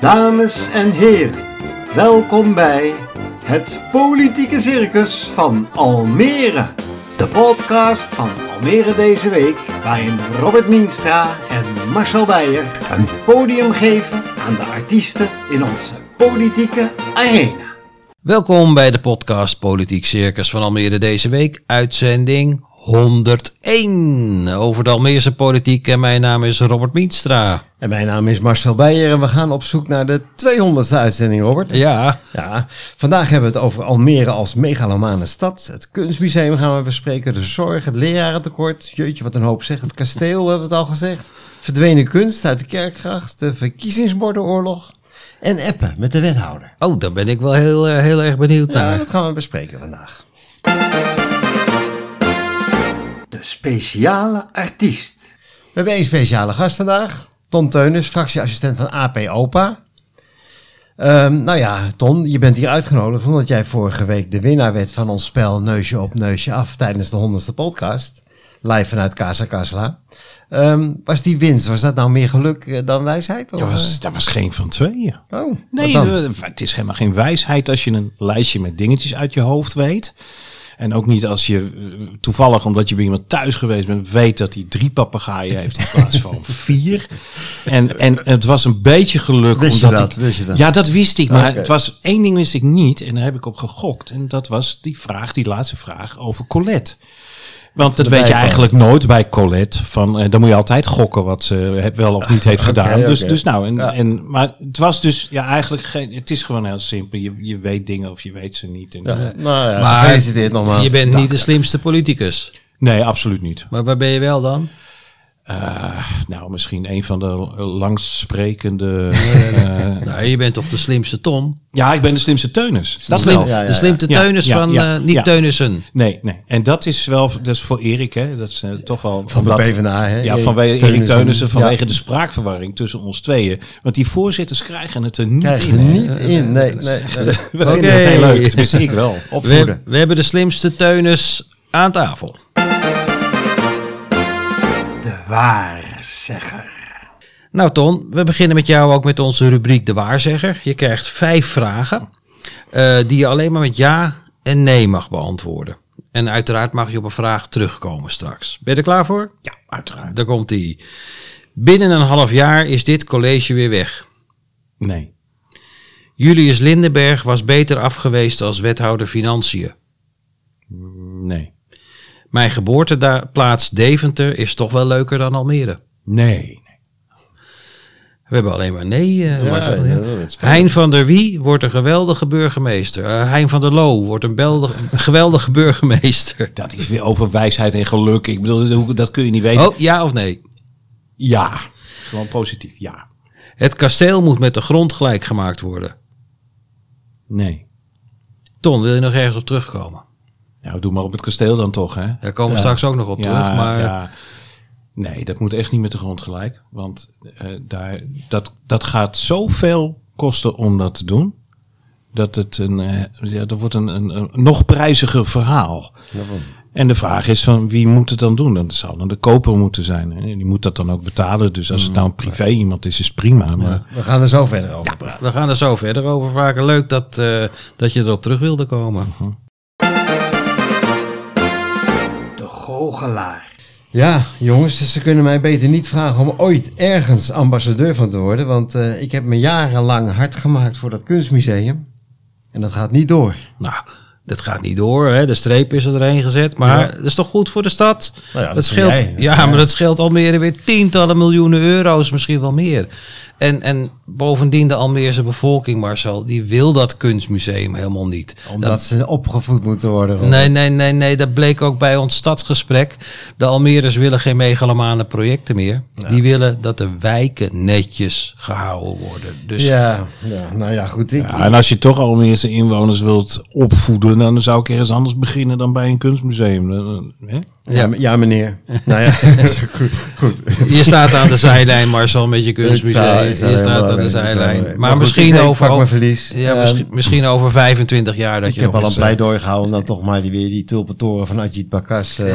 Dames en heren, welkom bij het Politieke Circus van Almere. De podcast van Almere deze week, waarin Robert Mienstra en Marcel Beijer een podium geven aan de artiesten in onze politieke arena. Welkom bij de podcast Politiek Circus van Almere deze week, uitzending 101 over de Almeerse politiek en mijn naam is Robert Mienstra. En mijn naam is Marcel Beijer en we gaan op zoek naar de 200ste uitzending, Robert. Ja, Ja, vandaag hebben we het over Almere als megalomane stad. Het kunstmuseum gaan we bespreken, de zorg, het lerarentekort. Jeetje, wat een hoop zeg. Het kasteel, hebben we het al gezegd. Verdwenen kunst uit de kerkgracht, de verkiezingsbordenoorlog. En appen met de wethouder. oh, daar ben ik wel heel, eh, heel erg benieuwd Ja, naar. dat gaan we bespreken vandaag. Speciale artiest. We hebben één speciale gast vandaag. Ton Teunis, fractieassistent van AP OPA. Ehm, nou ja, Ton, je bent hier uitgenodigd omdat jij vorige week de winnaar werd van ons spel Neusje op Neusje af tijdens de honderdste podcast. Live vanuit Casa Casla. Ehm, was die winst, was dat nou meer geluk eh, dan wijsheid? Of, Dat was, dat was geen van tweeën. eh? oh, Nee, eh, het is helemaal geen wijsheid als je een lijstje met dingetjes uit je hoofd weet. En ook niet als je eh, toevallig, omdat je bij iemand thuis geweest bent, weet dat hij drie papegaaien heeft in plaats van vier. En, en het was een beetje geluk. Wist je omdat dat? Ik, Wist je dat? Ja, dat wist ik. Maar Oké. het was één ding wist ik niet en daar heb ik op gegokt. En dat was die vraag, die laatste vraag over Colette. Want dat weet je eigenlijk nooit bij Colette. Van, eh, dan moet je altijd gokken wat ze wel of niet heeft gedaan. oké. Dus, dus nou, en, Ja. en, maar het was dus ja, eigenlijk geen. Het is gewoon heel simpel. Je, je weet dingen of je weet ze niet. En, Ja, eh, nou ja, Maar je bent niet de slimste politicus. nee, absoluut niet. Maar waar ben je wel dan? Eh, nou, misschien een van de langst sprekende. eh, Nou, je bent toch de slimste Tom? ja, ik ben de slimste Teunis. De, Dat slim- wel. Ja, ja, de slimste ja. Teunis Ja, van, ja, eh, niet ja. Teunissen. Nee, nee. En dat is wel, dat is voor Erik, hè. Dat is toch wel. Van de PvdA, hè? Ja, vanwege Erik Teunissen. Vanwege Ja. de spraakverwarring tussen ons tweeën. Want die voorzitters krijgen het er niet in. hè. niet in. Nee, nee. nee. We vinden het heel leuk, tenminste ik wel. We, Opvoeden. we hebben de slimste Teunis aan tafel. De waarzegger. Nou Ton, we beginnen met jou ook met onze rubriek De Waarzegger. Je krijgt vijf vragen eh, die je alleen maar met ja en nee mag beantwoorden. En uiteraard mag je op een vraag terugkomen straks. Ben je er klaar voor? Ja, uiteraard. Daar komt ie. Binnen een half jaar is dit college weer weg. Nee. Julius Lindenberg was beter af geweest als wethouder Financiën. Nee. Mijn geboorteplaats Deventer is toch wel leuker dan Almere. Nee. We hebben alleen maar nee. eh, Ja. Hein van der Wie wordt een geweldige burgemeester. Eh, hein van der Loo wordt een, beldig- geweldige burgemeester. Dat is weer over wijsheid en geluk. Ik bedoel, dat kun je niet weten. Oh, ja of nee? Ja. Gewoon positief, ja. Het kasteel moet met de grond gelijk gemaakt worden. Nee. Ton, wil je nog ergens op terugkomen? Nou, doe maar op het kasteel dan toch, hè? Daar komen we straks ook nog op terug. Maar ja. Nee, dat moet echt niet met de grond gelijk. Want eh, daar, dat, dat gaat zoveel kosten om dat te doen. Dat het een, eh, ja, dat wordt een, een, een nog prijziger verhaal. En de vraag is van wie moet het dan doen? Dat zou dan de koper moeten zijn. En die moet dat dan ook betalen. Dus als het nou een privé iemand is, is prima. Maar We gaan er zo verder over praten. we gaan er zo verder over vragen. Leuk dat, eh, dat je erop terug wilde komen. De goochelaar. Ja, jongens, dus ze kunnen mij beter niet vragen om ooit ergens ambassadeur van te worden. Want eh, ik heb me jarenlang hard gemaakt voor dat kunstmuseum. En dat gaat niet door. Nou, dat gaat niet door. Hè? De streep is er doorheen gezet. Maar Ja. dat is toch goed voor de stad? Nou ja, dat dat scheelt, jij. ja, Ja. maar dat scheelt Almere weer tientallen miljoenen euro's, misschien wel meer. En, en bovendien de Almeerse bevolking, Marcel, die wil dat kunstmuseum helemaal niet. Omdat ze opgevoed moeten worden. Robert. Nee, nee, nee, nee, dat bleek ook bij ons stadsgesprek. De Almeerders willen geen megalomane projecten meer. Die willen dat de wijken netjes gehouden worden. Dus Ja, ja, nou ja, goed. Ik, Ja, en als je toch al eerste inwoners wilt opvoeden, dan zou ik ergens anders beginnen dan bij een kunstmuseum. Hè? Ja, ja, meneer. nou ja, goed, goed. Je staat aan de zijlijn, Marcel, met je kunstmuseum. Je staat aan de zijlijn. Maar, misschien over... verlies. Ja, misschien, misschien over 25 jaar dat ik je heb al een eh, pleidooi gehouden om dan toch maar die, weer die tulpentoren van Ajit Bakas... eh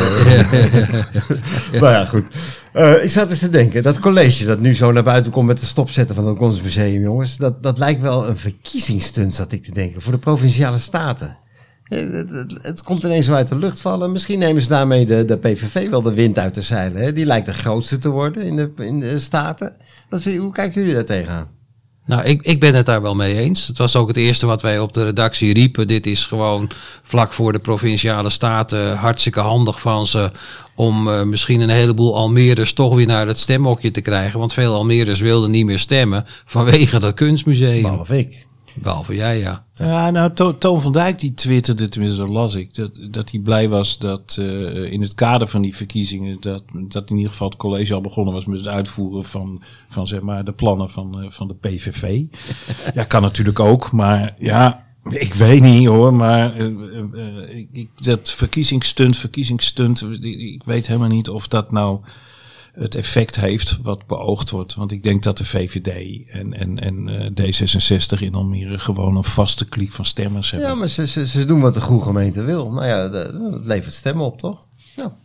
maar ja, goed. Eh, ik zat eens te denken, dat college dat nu zo naar buiten komt met de stopzetten van het Kunstmuseum, jongens, dat, dat lijkt wel een verkiezingsstunt, zat ik te denken, voor de provinciale staten. Het, komt ineens uit de lucht vallen. Misschien nemen ze daarmee de, de PVV wel de wind uit de zeilen. Hè? Die lijkt de grootste te worden in de, in de staten. Vind- hoe kijken jullie daar tegenaan? Nou, ik, ik ben het daar wel mee eens. Het was ook het eerste wat wij op de redactie riepen. Dit is gewoon vlak voor de provinciale staten hartstikke handig van ze. Om eh, misschien een heleboel Almeerders toch weer naar het stemhokje te krijgen. Want veel Almeerders wilden niet meer stemmen vanwege dat kunstmuseum. Behalve ik. Behalve jij, ja. Ja, nou, To- Toon van Dijk die twitterde, tenminste dat las ik, dat, dat hij blij was dat eh, in het kader van die verkiezingen, dat, dat in ieder geval het college al begonnen was met het uitvoeren van, van zeg maar, de plannen van, eh, van de PVV. ja, kan natuurlijk ook, maar ja, ik weet niet hoor, maar eh, ik, dat verkiezingsstunt, verkiezingsstunt, ik weet helemaal niet of dat nou het effect heeft wat beoogd wordt. Want ik denk dat de VVD en, en, en eh, D66 in Almere gewoon een vaste kliek van stemmers hebben. Ja, maar ze, ze, ze doen wat de goede gemeente wil. Nou ja, dat, dat levert stemmen op, toch? Ja.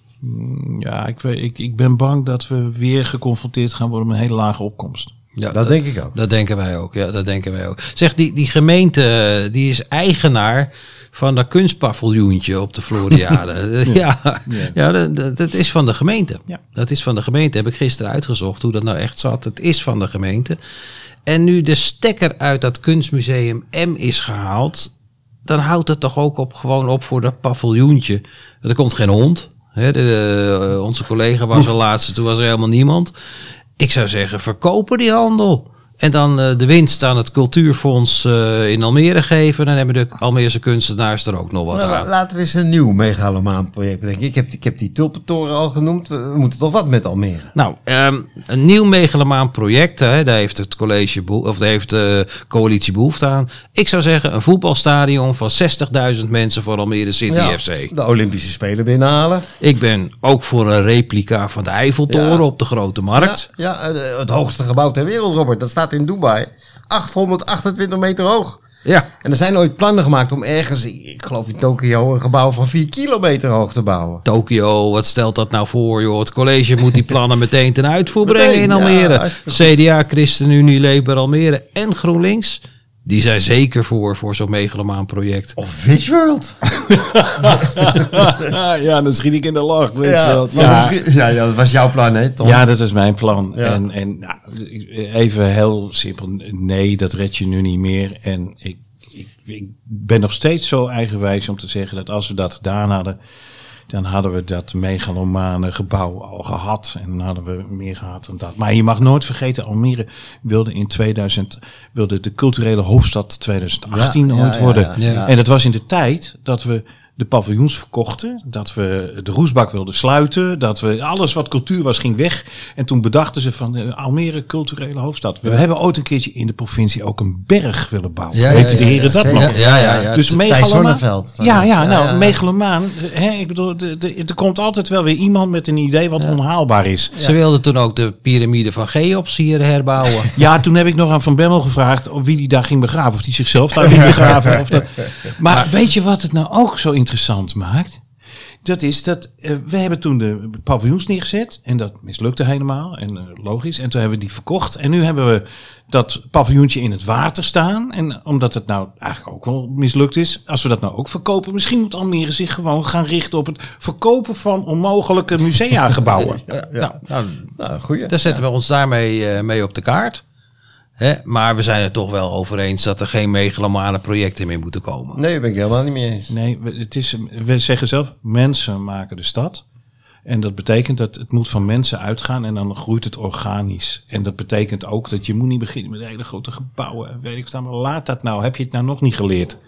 Ja, ik, ik, ik ben bang dat we weer geconfronteerd gaan worden met een hele lage opkomst. Ja dat denk ik ook. Dat denken wij ook. Ja, dat denken wij ook. Zeg, die, die gemeente die is eigenaar van dat kunstpaviljoentje op de Floriade. ja, ja. dat, dat- dat is van de gemeente. Ja. Dat is van de gemeente. Heb ik gisteren uitgezocht hoe dat nou echt zat. Het is van de gemeente. En nu de stekker uit dat kunstmuseum M is gehaald, dan houdt het toch ook op, gewoon op voor dat paviljoentje. Er komt geen hond. De, de- onze collega was er laatste, toen was er helemaal niemand. Ik zou zeggen, verkopen die handel. En dan eh, de winst aan het cultuurfonds eh, in Almere geven. Dan hebben de Almeerse kunstenaars er ook nog wat Nou, aan. laten we eens een nieuw megalomaan project bedenken. Ik heb, ik heb die tulpentoren al genoemd. We, moeten toch wat met Almere? Nou, ehm, een nieuw megalomaan project, hè, daar heeft het college of daar heeft de coalitie behoefte aan. Ik zou zeggen, een voetbalstadion van 60.000 mensen voor Almere City Ja, FC. De Olympische Spelen binnenhalen. Ik ben ook voor een replica van de Eiffeltoren Ja. op de Grote Markt. Ja, ja, eh, het hoogste gebouw ter wereld, Robert. Dat staat in Dubai. 828 meter hoog. Ja. En er zijn ooit plannen gemaakt om ergens, ik, geloof in Tokio, een gebouw van 4 kilometer hoog te bouwen. Tokio, wat stelt dat nou voor, joh? Het college moet die plannen meteen ten uitvoer brengen in ja, Almere. CDA, ChristenUnie, Labour Almere en GroenLinks, die zijn zeker voor, voor zo'n megalomaan project. Of Witchworld. ja, dan schiet ik in de lach. Weet Ja, je wel. maar Ja, ja, ja, dat was jouw plan, hè, Tom? ja, dat is mijn plan. Ja. En, en nou, even heel simpel. Nee, dat red je nu niet meer. En ik, ik, ik ben nog steeds zo eigenwijs om te zeggen dat als we dat gedaan hadden, dan hadden we dat megalomane gebouw al gehad. En dan hadden we meer gehad dan dat. Maar je mag nooit vergeten, Almere wilde in 2000, wilde de culturele hoofdstad 2018 Ja, ja, ooit ja, worden. ja. En dat was in de tijd dat we de paviljoens verkochten, dat we de roesbak wilden sluiten, dat we alles wat cultuur was ging weg. En toen bedachten ze van de Almere culturele hoofdstad. We hebben ooit een keertje in de provincie ook een berg willen bouwen. Ja, ja, Weten de ja, heren ja, dat nog? Ja, ja, ja. Dus megalomaan. Ja, ja, nou, Ja, ja. megalomaan. Hè, ik bedoel, de, de, er komt altijd wel weer iemand met een idee wat onhaalbaar is. Ze wilden toen ook de piramide van Cheops hier herbouwen. Ja, toen heb ik nog aan Van Bemmel gevraagd of wie die daar ging begraven. Of die zichzelf daar ging begraven. Of dat. Maar weet je wat het nou ook zo interessant maakt? Dat is dat eh, we hebben toen de paviljoens neergezet. En dat mislukte helemaal. En eh, logisch. En toen hebben we die verkocht. En nu hebben we dat paviljoentje in het water staan. En omdat het nou eigenlijk ook wel mislukt is. Als we dat nou ook verkopen. Misschien moet Almere zich gewoon gaan richten op het verkopen van onmogelijke museagebouwen. Ja, nou, nou, Nou, goeie. dan zetten we ons daarmee eh, mee op de kaart. Hè? Maar we zijn het toch wel over eens dat er geen megalomane projecten meer moeten komen. Nee, daar ben ik helemaal niet mee eens. Nee, we- het is, we zeggen zelf, mensen maken de stad. En dat betekent dat het moet van mensen uitgaan en dan groeit het organisch. En dat betekent ook dat je moet niet beginnen met hele grote gebouwen. en Weet ik wat, maar laat dat nou. Heb je het nou nog niet geleerd?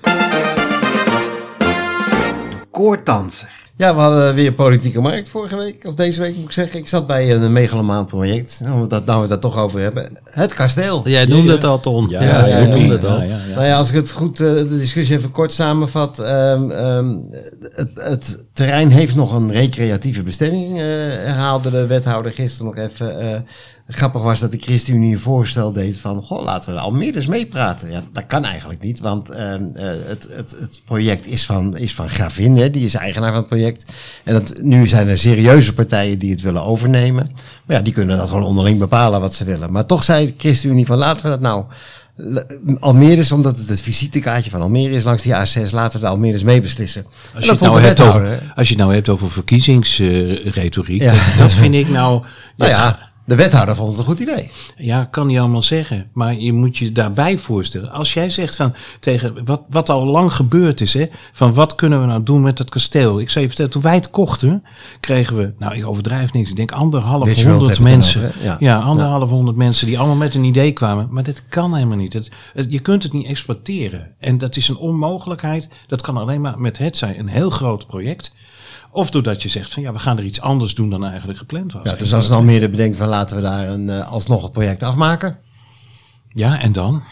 Koordanser. Ja, we hadden weer politieke markt vorige week, of deze week moet ik zeggen. Ik zat bij een megalomaan project, nou, dat, nou we dat toch over hebben. Het kasteel. Jij noemde het al, Ton. Ja, ja, jij ja, noemde ja, het al. ja, ja. Nou ja, als ik het goed, eh, de discussie even kort samenvat. ehm, ehm, het, het terrein heeft nog een recreatieve bestemming, eh, herhaalde de wethouder gisteren nog even. eh. Grappig was dat de ChristenUnie een voorstel deed van, goh, laten we eens meepraten. Ja, dat kan eigenlijk niet, want ehm, eh, het, het, het project is van, is van Gravin, hè, die is eigenaar van het project. En dat, nu zijn er serieuze partijen die het willen overnemen. Maar ja, die kunnen dat gewoon onderling bepalen wat ze willen. Maar toch zei de ChristenUnie van, laten we dat nou... Almere is, omdat het het visitekaartje van Almere is langs die A6, laten we de Almere eens meebeslissen. Als En je, dat het nou de hebt over, als je het nou hebt over verkiezingsretoriek, Ja. dat, dat vind ik nou... Nou ja, de wethouder vond het een goed idee. Ja, kan niet allemaal zeggen. Maar je moet je daarbij voorstellen. Als jij zegt van tegen wat, wat al lang gebeurd is, hè, van wat kunnen we nou doen met dat kasteel? Ik zou je vertellen, toen wij het kochten, kregen we, nou ik overdrijf niks, ik denk anderhalf honderd mensen. over, ja. Ja. anderhalf honderd mensen die allemaal met een idee kwamen. Maar dat kan helemaal niet. Je kunt het niet exploiteren. En dat is een onmogelijkheid. Dat kan alleen maar met het zijn een heel groot project. Of doordat je zegt van ja, we gaan er iets anders doen dan eigenlijk gepland was. Ja, dus als Almere bedenkt van laten we daar een, eh, alsnog het project afmaken, Ja, en dan?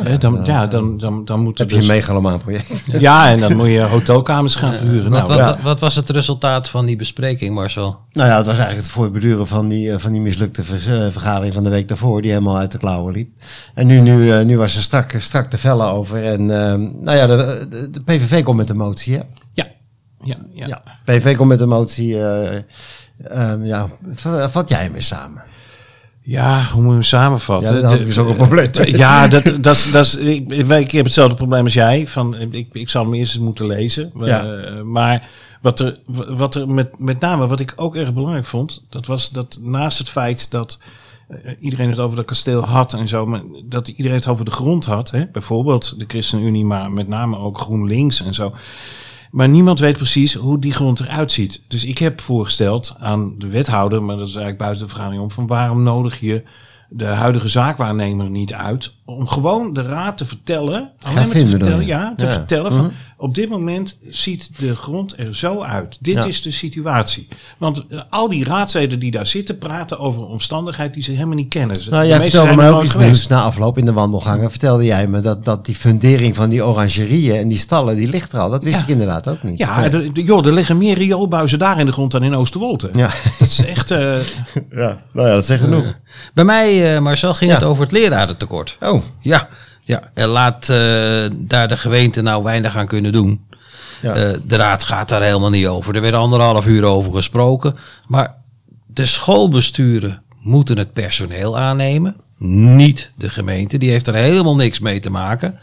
Hè, dan, ja, dan, dan, dan moet heb je een dus- megalomaan project. Ja, en dan moet je hotelkamers gaan verhuren. Wat, Nou, wat, ja. wat, wat was het resultaat van die bespreking, Marcel? Nou ja, het was eigenlijk het voorbeduren van die, eh, van die mislukte ver- eh, vergadering van de week daarvoor, die helemaal uit de klauwen liep. En nu, nu, eh, nu was er strak, strak de vellen over. En eh, nou ja, de, de, de PVV komt met een motie, hè? Ja, ja, ja. Ja. PVV komt met een motie. eh ehm, ja, vat jij hem eens samen? Ja, hoe moet je hem samenvatten? Ja, dat ik dus ook een probleem. Ja, dat, dat, is- dat is, ik, ik, ik heb hetzelfde probleem als jij. Van, ik, ik zal hem eerst eens moeten lezen. Ja. Eh, maar wat er, wat er met, met name, wat ik ook erg belangrijk vond, dat was dat naast het feit dat eh, iedereen het over dat kasteel had en zo, maar dat iedereen het over de grond had. Hè? Bijvoorbeeld de ChristenUnie, maar met name ook GroenLinks en zo. Maar niemand weet precies hoe die grond eruit ziet. Dus ik heb voorgesteld aan de wethouder, maar dat is eigenlijk buiten de vergadering om, van waarom nodig je de huidige zaakwaarnemer niet uit om gewoon de raad te vertellen, alleen maar te vertellen, ja. te Ja. vertellen van Mhm. op dit moment ziet de grond er zo uit. Dit Ja. is de situatie. Want eh, al die raadsleden die daar zitten praten over een omstandigheid die ze helemaal niet kennen. Nou, de jij vertelde me ook iets geweest. nieuws na afloop in de wandelgangen. Vertelde jij me dat, dat die fundering van die orangerieën en die stallen, die ligt er al. Dat wist Ja. ik inderdaad ook niet. Ja, Nee. de- de- joh, er liggen meer rioolbuizen daar in de grond dan in Oosterwold. hè. ja. Dat is echt... eh, ja. Nou ja, dat zegt genoeg. Bij mij, eh, Marcel, ging Ja. het over het lerarentekort. Oh, Ja, ja. en laat eh, daar de gemeente nou weinig aan kunnen doen. Ja. Eh, de raad gaat daar helemaal niet over. Er werd anderhalf uur over gesproken. Maar de schoolbesturen moeten het personeel aannemen. Niet de gemeente. Die heeft er helemaal niks mee te maken.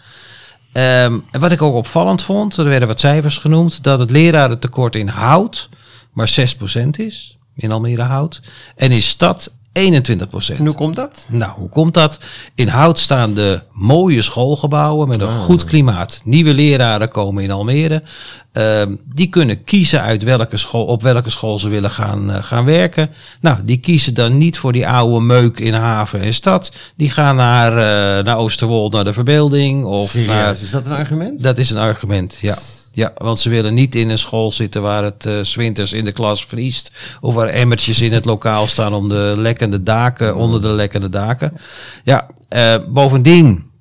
Ehm, en wat ik ook opvallend vond, er werden wat cijfers genoemd, dat het lerarentekort in hout maar 6% is. In Almere hout. En in stad 21%. en hoe komt dat? Nou, hoe komt dat? In Hout staan de mooie schoolgebouwen met een Ah. goed klimaat. Nieuwe leraren komen in Almere. Ehm, die kunnen kiezen uit welke school, op welke school ze willen gaan, eh, gaan werken. Nou, die kiezen dan niet voor die oude meuk in haven en stad. Die gaan naar, eh, naar Oosterwold, naar de verbeelding. Of naar, is dat een argument? dat is een argument, ja. Ja, want ze willen niet in een school zitten waar het eh, 's winters in de klas vriest. Of waar emmertjes in het lokaal staan om de lekkende daken, onder de lekkende daken. Ja, eh, bovendien,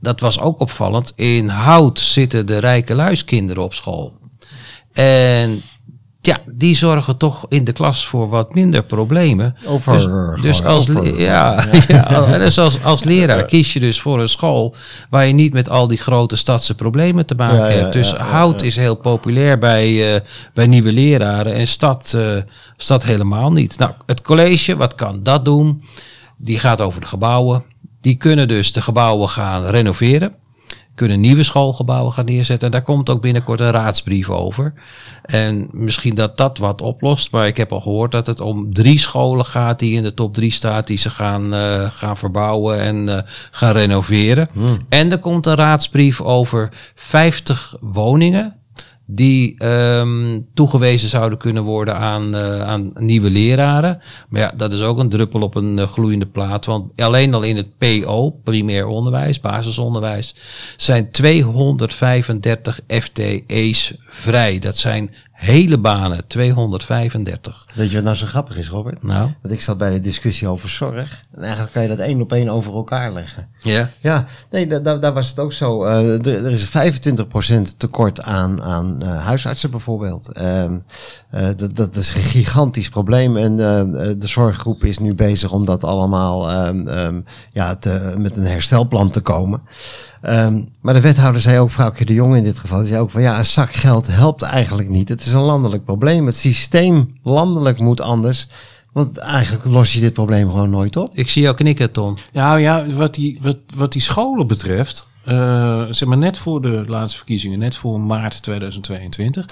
dat was ook opvallend. In Hout zitten de rijke luiskinderen op school. En ja, die zorgen toch in de klas voor wat minder problemen. Over- dus, dus als, over- ja, ja, dus als, als leraar kies je dus voor een school waar je niet met al die grote stadse problemen te maken Ja, hebt. Dus hout is heel populair bij, eh, bij nieuwe leraren en stad, eh, stad helemaal niet. Nou, het college, wat kan dat doen? Die gaat over de gebouwen. Die kunnen dus de gebouwen gaan renoveren kunnen nieuwe schoolgebouwen gaan neerzetten. En daar komt ook binnenkort een raadsbrief over. En misschien dat dat wat oplost. Maar ik heb al gehoord dat het om drie scholen gaat die in de top drie staat. Die ze gaan, eh, gaan verbouwen en eh, gaan renoveren. En er komt een raadsbrief over 50 woningen. Die ehm, toegewezen zouden kunnen worden aan, eh, aan nieuwe leraren. Maar ja, dat is ook een druppel op een eh, gloeiende plaat. Want alleen al in het PO, primair onderwijs, basisonderwijs, zijn 235 FTE's vrij. Dat zijn Hele banen, 235. Weet je wat nou zo grappig is, Robert? Nou, Want ik zat bij de discussie over zorg. En eigenlijk kan je dat één op één over elkaar leggen. ja. Ja, nee, da- da- daar was het ook zo. Eh, er, er is 25% tekort aan, aan eh, huisartsen bijvoorbeeld. Ehm, eh, dat, dat is een gigantisch probleem. En de zorggroep is nu bezig om dat allemaal ehm, ehm, ja, te, met een herstelplan te komen. Ehm, maar de wethouder zei ook, vrouwtje de Jong in dit geval, die zei ook van ja, een zak geld helpt eigenlijk niet. Het is een landelijk probleem. Het systeem landelijk moet anders. Want eigenlijk los je dit probleem gewoon nooit op. Ik zie jou knikken, Ton. Nou ja, wat die, wat, wat die scholen betreft, eh, zeg maar net voor de laatste verkiezingen, net voor maart 2022,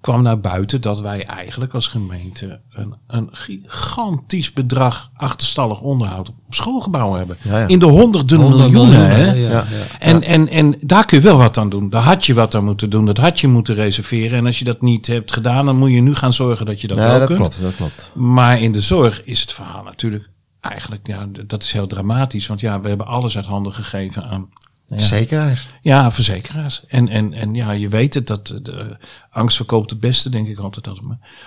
kwam naar buiten dat wij eigenlijk als gemeente een, een gigantisch bedrag achterstallig onderhoud op schoolgebouwen hebben. Ja, ja. In de honderden Honderd miljoenen. miljoenen, hè? ja, Ja. ja. En, en, en daar kun je wel wat aan doen. Daar had je wat aan moeten doen. Dat had je moeten reserveren. En als je dat niet hebt gedaan, dan moet je nu gaan zorgen dat je dat Ja, wel dat kunt. klopt, dat klopt. Maar in de zorg is het verhaal natuurlijk eigenlijk, ja, dat is heel dramatisch. Want ja, we hebben alles uit handen gegeven aan Verzekeraars. ja, verzekeraars. En, en, en ja, je weet het, dat de, de angst verkoopt het beste, denk ik altijd als,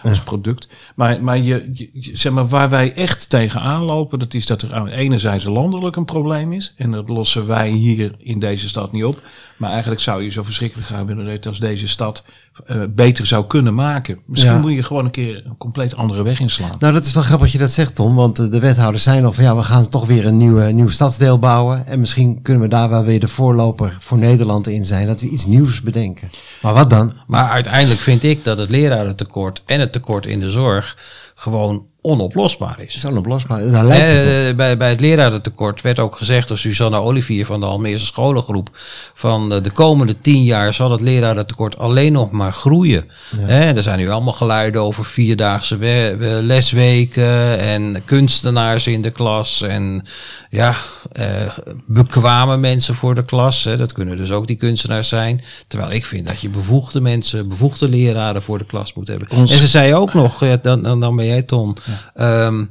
als product. Maar, maar, je, zeg maar waar wij echt tegenaan lopen, dat is dat er aan enerzijds landelijk een probleem is. En dat lossen wij hier in deze stad niet op. Maar eigenlijk zou je zo verschrikkelijk graag willen weten als deze stad eh, beter zou kunnen maken. Misschien Ja. moet je gewoon een keer een compleet andere weg inslaan. Nou, dat is wel grappig dat je dat zegt, Tom. Want de wethouders zijn nog van ja, we gaan toch weer een nieuw, nieuw stadsdeel bouwen. En misschien kunnen we daar wel weer de voorloper voor Nederland in zijn. Dat we iets nieuws bedenken. Maar wat dan? Maar uiteindelijk vind ik dat het lerarentekort en het tekort in de zorg gewoon onoplosbaar is. Is onoplosbaar. Daar lijkt het op. Eh, bij, bij het lerarentekort werd ook gezegd door Susanna Olivier van de Almeerse scholengroep van eh, de komende tien jaar zal het lerarentekort alleen nog maar groeien. Hè, er zijn nu allemaal geluiden over vierdaagse we- we- lesweken en kunstenaars in de klas en ja, eh, bekwame mensen voor de klas. Hè, dat kunnen dus ook die kunstenaars zijn. Terwijl ik vind dat je bevoegde mensen, bevoegde leraren voor de klas moet hebben. Ons- En ze zei ook nog, ja, dan, dan, dan ben jij Ehm,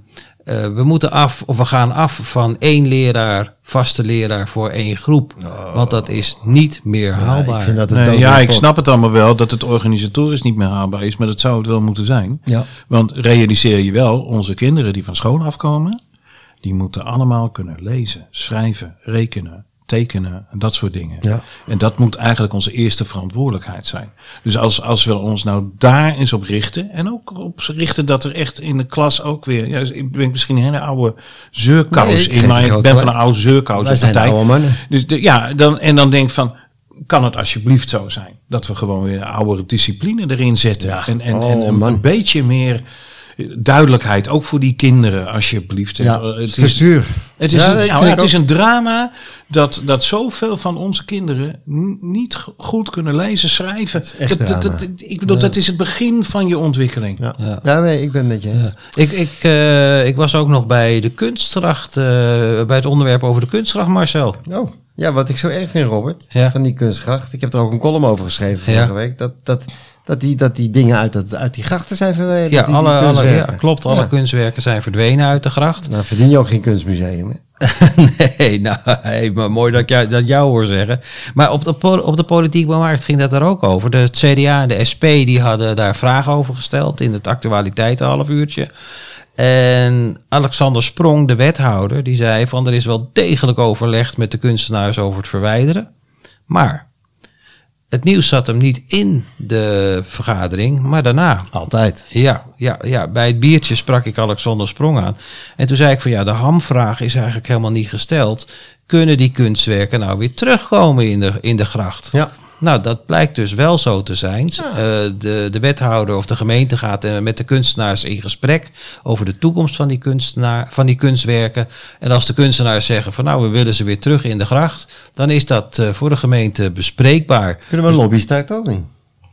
eh, we moeten af, of we gaan af van één leraar, vaste leraar voor één groep. Want dat is niet meer Ja, haalbaar. ik vind dat Nee, ja, ik snap het allemaal wel dat het organisatorisch niet meer haalbaar is, maar dat zou het wel moeten zijn. Ja. Want realiseer je wel, onze kinderen die van school afkomen, die moeten allemaal kunnen lezen, schrijven, rekenen, tekenen en dat soort dingen. Ja. En dat moet eigenlijk onze eerste verantwoordelijkheid zijn. Dus als, als we ons nou daar eens op richten en ook op richten dat er echt in de klas ook weer, ja, ik ben misschien een hele oude zeurkous Nee, in, maar ik ben van een oude zeurkous. Wij zijn oude mannen. Dus de, ja, dan, en dan denk ik van, kan het alsjeblieft zo zijn dat we gewoon weer oudere discipline erin zetten. Ja. En, en, Oh, en een man. beetje meer duidelijkheid, ook voor die kinderen, alsjeblieft. Ja, het is, het is, Ja, een, nou, het is een drama dat, dat zoveel van onze kinderen niet goed kunnen lezen, schrijven. echt Dat- dat- ik bedoel, dat is het begin van je ontwikkeling. Ja, Ja. ja. nee, ik ben met je. Ik, ik, eh, ik was ook nog bij de kunstkracht, eh, bij het onderwerp over de kunstkracht, Marcel. Oh, ja, wat ik zo erg vind, Robert, Ja. van die kunstgracht. Ik heb er ook een column over geschreven vorige Ja. week. Dat, dat, dat, die, dat die dingen uit, dat, uit die grachten zijn verdwenen. Ja, die- die alle, alle, ja, klopt. Alle Ja. kunstwerken zijn verdwenen uit de gracht. Nou, verdien je ook geen kunstmuseum, hè? nee, nou, hey, maar mooi dat ik jou, dat jou hoor zeggen. Maar op de, op de politieke markt ging dat daar ook over. De CDA en de SP die hadden daar vragen over gesteld in het actualiteiten half uurtje. En Alexander Sprong, de wethouder, die zei van er is wel degelijk overlegd met de kunstenaars over het verwijderen. Maar het nieuws zat hem niet in de vergadering, maar daarna. Altijd. Ja, ja, ja, bij het biertje sprak ik Alexander Sprong aan. En toen zei ik van ja, de hamvraag is eigenlijk helemaal niet gesteld. Kunnen die kunstwerken nou weer terugkomen in de, in de gracht? Ja. Nou, dat blijkt dus wel zo te zijn. Eh, de, de wethouder of de gemeente gaat eh, met de kunstenaars in gesprek over de toekomst van die, kunstenaar, van die kunstwerken. En als de kunstenaars zeggen van nou, we willen ze weer terug in de gracht, dan is dat eh, voor de gemeente bespreekbaar. Kunnen we een lobby ook niet?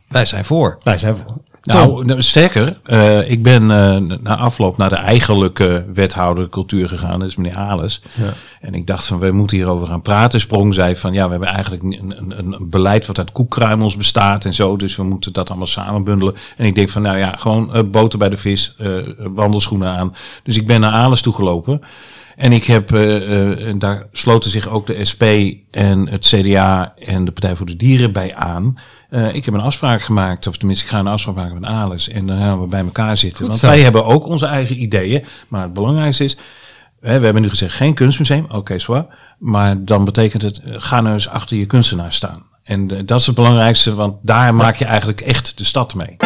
Wij zijn voor. Wij zijn voor. Nou, nou, sterker, eh, ik ben eh, na afloop naar de eigenlijke wethouder cultuur gegaan, dat is meneer Ales. Ja. En ik dacht van, we moeten hierover gaan praten. Sprong zei van, ja, we hebben eigenlijk een, een, een beleid wat uit koekkruimels bestaat en zo. Dus we moeten dat allemaal samenbundelen. En ik denk van, nou ja, gewoon eh, boter bij de vis, wandelschoenen aan. Dus ik ben naar Ales toegelopen. En ik heb, uh, daar sloten zich ook de SP en het CDA en de Partij voor de Dieren bij aan. Uh, ik heb een afspraak gemaakt, of tenminste ik ga een afspraak maken met Alice. En dan gaan we bij elkaar zitten. Want wij hebben ook onze eigen ideeën. Maar het belangrijkste is, we hebben nu gezegd geen kunstmuseum, oké okay, zwaar. Maar dan betekent het, ga nou eens achter je kunstenaar staan. En uh, dat is het belangrijkste, want daar maak je eigenlijk echt de stad mee.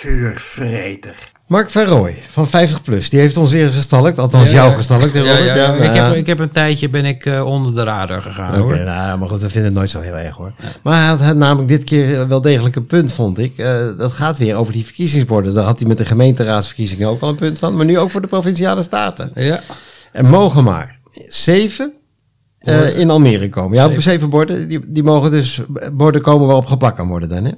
Vuurvreter. Mark Verrooy van 50 Plus, die heeft ons weer eens gestalkt. Althans, ja, jou gestalkt. Ja, ja, ik, heb, ik heb een tijdje ben ik uh, onder de radar gegaan. Oké, okay, nou, maar goed, we vinden het nooit zo heel erg hoor. Maar hij had, had, namelijk dit keer wel degelijk een punt, vond ik. Uh, dat gaat weer over die verkiezingsborden. Daar had hij met de gemeenteraadsverkiezingen ook al een punt van. Maar nu ook voor de provinciale staten. Ja. Er mogen maar zeven uh, in Almere komen. Ja, zeven, zeven borden. Die, die mogen dus borden komen waarop geplakt kan worden dan. Hè?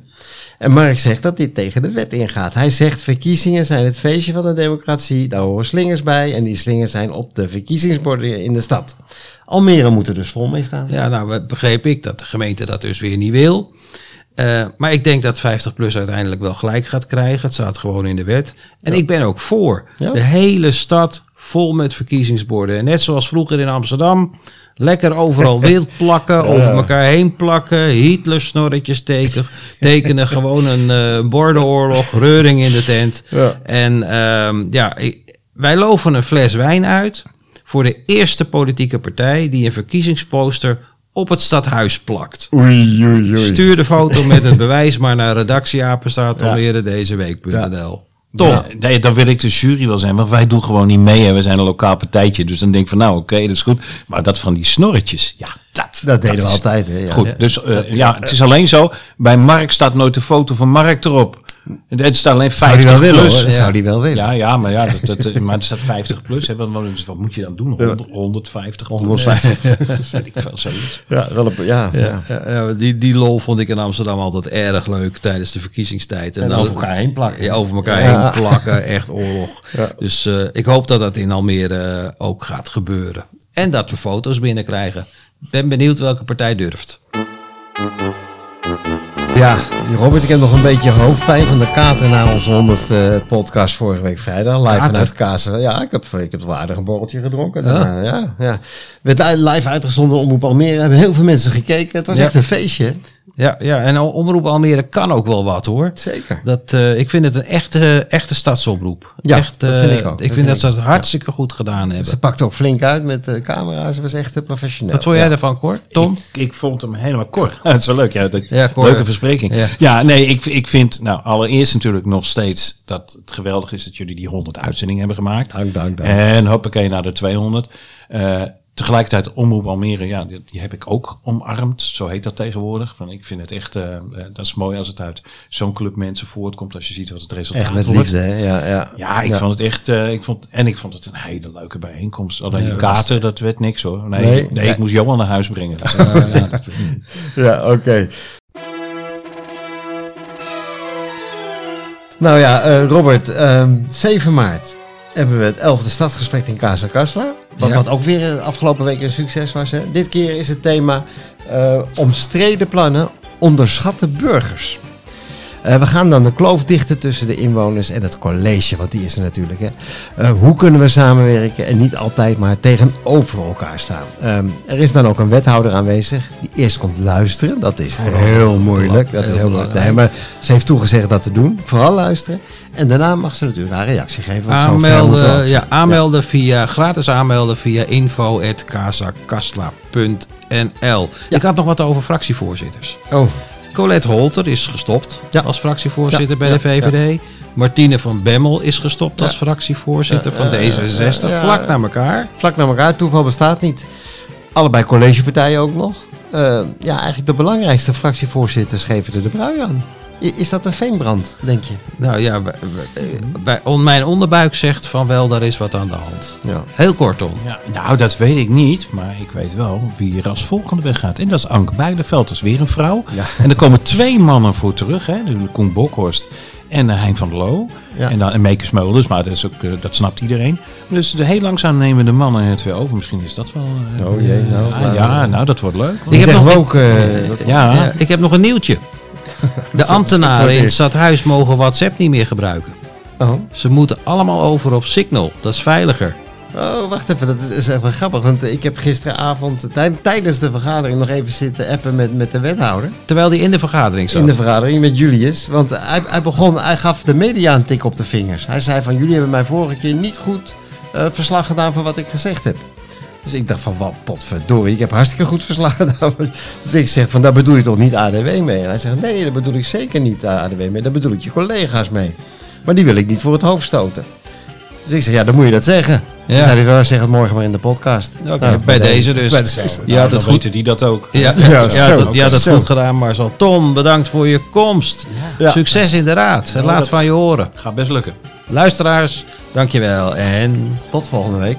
En Mark zegt dat dit tegen de wet ingaat. Hij zegt verkiezingen zijn het feestje van de democratie. Daar horen slingers bij. En die slingers zijn op de verkiezingsborden in de stad. Almere moet er dus vol mee staan. Ja, nou begreep ik dat de gemeente dat dus weer niet wil. Uh, maar ik denk dat 50 plus uiteindelijk wel gelijk gaat krijgen. Het staat gewoon in de wet. En ja. ik ben ook voor. Ja. De hele stad vol met verkiezingsborden. En net zoals vroeger in Amsterdam Lekker overal wild plakken, over elkaar heen plakken, Hitler-snorretjes tekenen, tekenen gewoon een uh, bordenoorlog, reuring in de tent. Ja. En um, ja, wij loven een fles wijn uit voor de eerste politieke partij die een verkiezingsposter op het stadhuis plakt. Oei, oei, oei. Stuur de foto met het bewijs maar naar redactieapenstaat alweer deze week.nl. Toch? Nee, dan wil ik de jury wel zijn, want wij doen gewoon niet mee en we zijn een lokaal partijtje. Dus dan denk ik van nou oké, dat is goed. Maar dat van die snorretjes, ja, dat. Dat deden we altijd. Hè? Ja, goed, dus uh, ja, het is alleen zo. Bij Mark staat nooit de foto van Mark erop. Het staat alleen 50 zou willen, plus. Dat zou die wel willen. Ja, ja maar, ja, dat, dat, maar het staat 50 plus. Hè, wat, wat moet je dan doen? 100, 150? 150. ik veel, zoiets. Ja, wel een, ja, ja. ja, ja die, die lol vond ik in Amsterdam altijd erg leuk tijdens de verkiezingstijd. En, over elkaar heen plakken. Ja, over elkaar heen plakken. Echt oorlog. Dus uh, ik hoop dat dat in Almere uh, ook gaat gebeuren. En dat we foto's binnenkrijgen. Ben benieuwd welke partij durft. Ja, Robert, ik heb nog een beetje hoofdpijn van de kater na onze honderdste podcast vorige week vrijdag. Live kater. vanuit Kazen. Ja, ik heb, ik heb wel aardig een borreltje gedronken. Ja, ja. ja. Werd live uitgezonden Omroep Almere. Hebben heel veel mensen gekeken. Het was ja. echt een feestje. Ja, ja, en Omroep Almere kan ook wel wat hoor. Zeker. Dat, uh, ik vind het een echte, echte stadsomroep. Ja, echt, dat vind ik ook. Ik dat vind dat ze het hartstikke ja. goed gedaan hebben. Ze pakte ook flink uit met de camera's. Ze was echt professioneel. Wat vond jij ervan, Cor? Tom? Ik, ik, vond hem helemaal kort. dat is wel leuk. Ja, dat, ja, Cor, leuke verspreking. Ja. ja, nee, ik, ik vind nou allereerst natuurlijk nog steeds dat het geweldig is dat jullie die 100 uitzendingen hebben gemaakt. Dank, dank, dank. En hoppakee naar de 200. Uh, Tegelijkertijd Omroep Almere, ja, die, die, heb ik ook omarmd. Zo heet dat tegenwoordig. Van, ik vind het echt, uh, dat is mooi als het uit zo'n club mensen voortkomt. Als je ziet wat het resultaat echt met wordt. liefde, hè? Ja, ja. ja, ik ja. vond het echt, uh, ik vond, en ik vond het een hele leuke bijeenkomst. Alleen ja, kater, dat werd niks hoor. Nee, nee, nee ik moest Johan naar huis brengen. ja, oké. Okay. Nou ja, uh, Robert, um, ehm, 7 maart hebben we het 11e stadsgesprek in Casa Casla. Wat, ja. wat ook weer de afgelopen week een succes was. Hè? Dit keer is het thema uh, omstreden plannen, onderschatte burgers. Uh, we gaan dan de kloof dichten tussen de inwoners en het college, want die is er natuurlijk. Hè. Uh, hoe kunnen we samenwerken en niet altijd maar tegenover elkaar staan? Um, er is dan ook een wethouder aanwezig die eerst komt luisteren. Dat is heel moeilijk. Dat is heel moeilijk. Nee, maar ze heeft toegezegd dat te doen. Vooral luisteren. En daarna mag ze natuurlijk haar reactie geven. Aanmelden, ja, aanmelden ja. via, gratis aanmelden via info.casakastla.nl. Ja. Ik had nog wat over fractievoorzitters. Oh. Colette Holter is gestopt ja. als fractievoorzitter bij de VVD. Martine van Bemmel is gestopt als fractievoorzitter van D66. Vlak naar elkaar. Vlak naar elkaar. Toeval bestaat niet. Allebei collegepartijen ook nog. Uh, ja, eigenlijk de belangrijkste fractievoorzitters geven er de brui aan. Is dat een veenbrand, denk je? Nou ja, bij, bij, on, mijn onderbuik zegt van wel, daar is wat aan de hand. Ja. Heel kortom. Ja, nou, dat weet ik niet, maar ik weet wel wie er als volgende weggaat. En dat is Anke Bijleveld, dat is weer een vrouw. Ja. En er komen twee mannen voor terug, hè. De Koen Bokhorst en uh, Hein van der Loo. Ja. En dan en maar dat, is ook, uh, dat snapt iedereen. Dus de heel langzaam nemen de mannen het weer over. Misschien is dat wel... Uh, oh jee, nou... Ja, ja, nou, dat wordt leuk. Ik, heb nog, ook, ik, ja. ja. ik heb nog een nieuwtje. De ambtenaren in het stadhuis mogen WhatsApp niet meer gebruiken. Oh. Ze moeten allemaal over op Signal. Dat is veiliger. Oh, wacht even, dat is, is echt wel grappig. Want ik heb gisteravond tij- tijdens de vergadering nog even zitten appen met, met de wethouder. Terwijl die in de vergadering zat. In de vergadering met Julius. Want hij, hij begon, hij gaf de media een tik op de vingers. Hij zei van, jullie hebben mij vorige keer niet goed eh, verslag gedaan van wat ik gezegd heb. Dus ik dacht van, wat potverdorie, ik heb hartstikke goed verslag gedaan. Dus ik zeg van, daar bedoel je toch niet ADW mee? En hij zegt, nee, daar bedoel ik zeker niet ADW mee. Daar bedoel ik je collega's mee. Maar die wil ik niet voor het hoofd stoten. Dus ik zeg, ja, dan moet je dat zeggen. Ja. Ja. Zei hij, "Nou, zeg het morgen maar in de podcast. Oké, Nou, bij deze dus. bij deze. Je Nou, had dan het goed. weten die dat ook. Ja, Ja, het Zo. goed gedaan, Marcel. Ton, bedankt voor je komst. Ja. Succes in de raad. En laat dat- van je horen. Gaat best lukken. Luisteraars, dankjewel. En Tot volgende week.